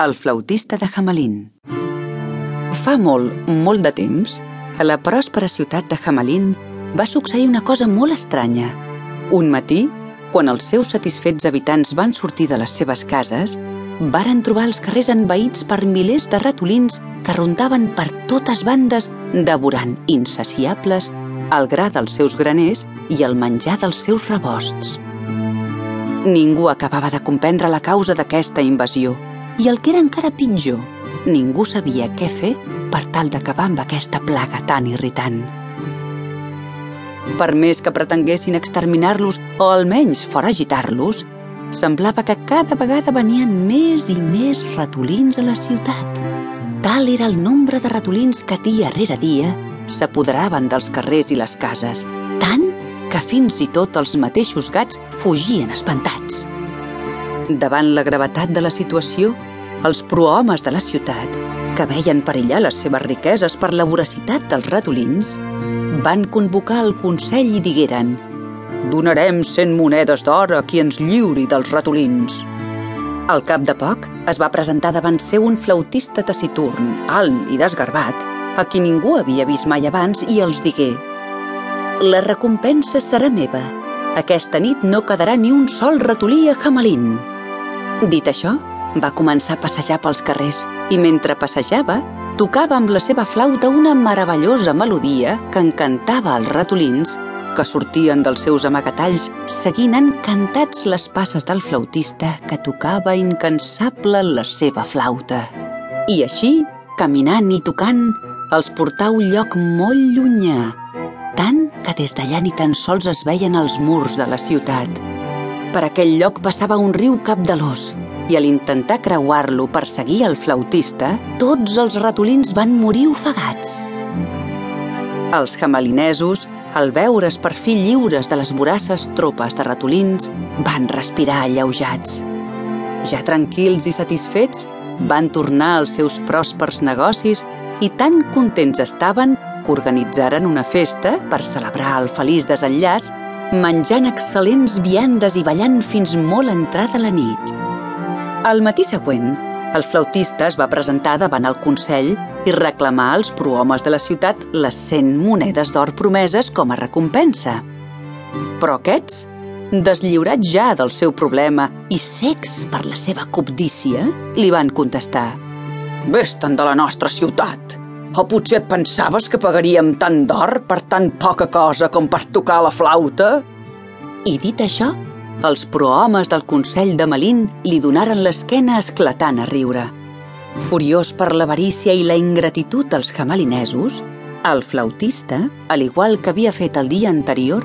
El flautista de Hamelin. Fa molt, molt de temps, a la pròspera ciutat de Hamelin va succeir una cosa molt estranya. Un matí, quan els seus satisfets habitants van sortir de les seves cases, varen trobar els carrers envaïts per milers de ratolins que rondaven per totes bandes, devorant insaciables el gra dels seus graners i el menjar dels seus rebosts. Ningú acabava de comprendre la causa d'aquesta invasió i el que era encara pitjor, ningú sabia què fer per tal d'acabar amb aquesta plaga tan irritant. Per més que pretenguessin exterminar-los o almenys foragitar-los, semblava que cada vegada venien més i més ratolins a la ciutat. Tal era el nombre de ratolins que dia rere dia s'apoderaven dels carrers i les cases, tant que fins i tot els mateixos gats fugien espantats. Davant la gravetat de la situació, els prohomes de la ciutat, que veien perillar les seves riqueses per la voracitat dels ratolins, van convocar el Consell i digueren «Donarem cent monedes d'or a qui ens lliuri dels ratolins». Al cap de poc, es va presentar davant seu un flautista taciturn, alt i desgarbat, a qui ningú havia vist mai abans i els digué «La recompensa serà meva. Aquesta nit no quedarà ni un sol ratolí a Hamelin». Dit això, va començar a passejar pels carrers i mentre passejava tocava amb la seva flauta una meravellosa melodia que encantava els ratolins que sortien dels seus amagatalls seguint encantats les passes del flautista que tocava incansable la seva flauta. I així, caminant i tocant, els portà a un lloc molt llunyà, tant que des d'allà ni tan sols es veien els murs de la ciutat. Per aquell lloc passava un riu capdalós i a l'intentar creuar-lo per seguir el flautista, tots els ratolins van morir ofegats. Els jamalinesos, al veure's per fi lliures de les voraces tropes de ratolins, van respirar alleujats. Ja tranquils i satisfets, van tornar als seus pròspers negocis i tan contents estaven que organitzaren una festa per celebrar el feliç desenllaç menjant excel·lents viandes i ballant fins molt entrada la nit. Al matí següent, el flautista es va presentar davant el Consell i reclamar als prohomes de la ciutat les 100 monedes d'or promeses com a recompensa. Però aquests, deslliurats ja del seu problema i secs per la seva cobdícia, li van contestar «Vés-te'n de la nostra ciutat! O potser pensaves que pagaríem tant d'or per tan poca cosa com per tocar la flauta?» I dit això, els prohomes del Consell de Malín li donaren l'esquena esclatant a riure. Furiós per l'avarícia i la ingratitud dels jamalinesos, el flautista, al igual que havia fet el dia anterior,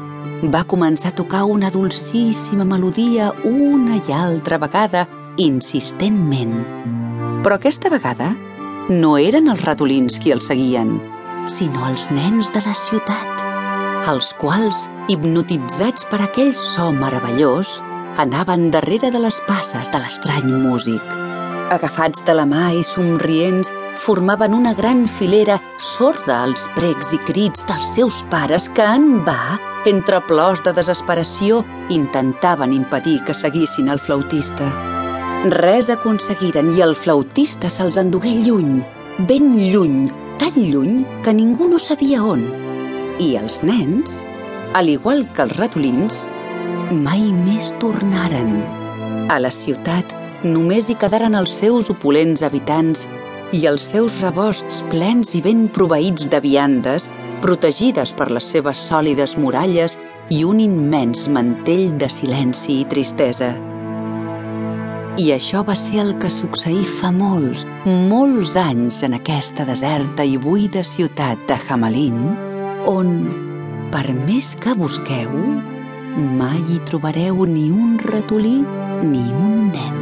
va començar a tocar una dolcíssima melodia una i altra vegada, insistentment. Però aquesta vegada no eren els ratolins qui el seguien, sinó els nens de la ciutat els quals, hipnotitzats per aquell so meravellós, anaven darrere de les passes de l'estrany músic. Agafats de la mà i somrients, formaven una gran filera sorda als precs i crits dels seus pares que en va, entre plors de desesperació, intentaven impedir que seguissin el flautista. Res aconseguiren i el flautista se'ls endugué lluny, ben lluny, tan lluny que ningú no sabia on. I els nens, al igual que els ratolins, mai més tornaren. A la ciutat només hi quedaren els seus opulents habitants i els seus rebosts plens i ben proveïts de viandes, protegides per les seves sòlides muralles i un immens mantell de silenci i tristesa. I això va ser el que succeí fa molts, molts anys en aquesta deserta i buida ciutat de Hamelin, on, per més que busqueu, mai hi trobareu ni un ratolí ni un nen.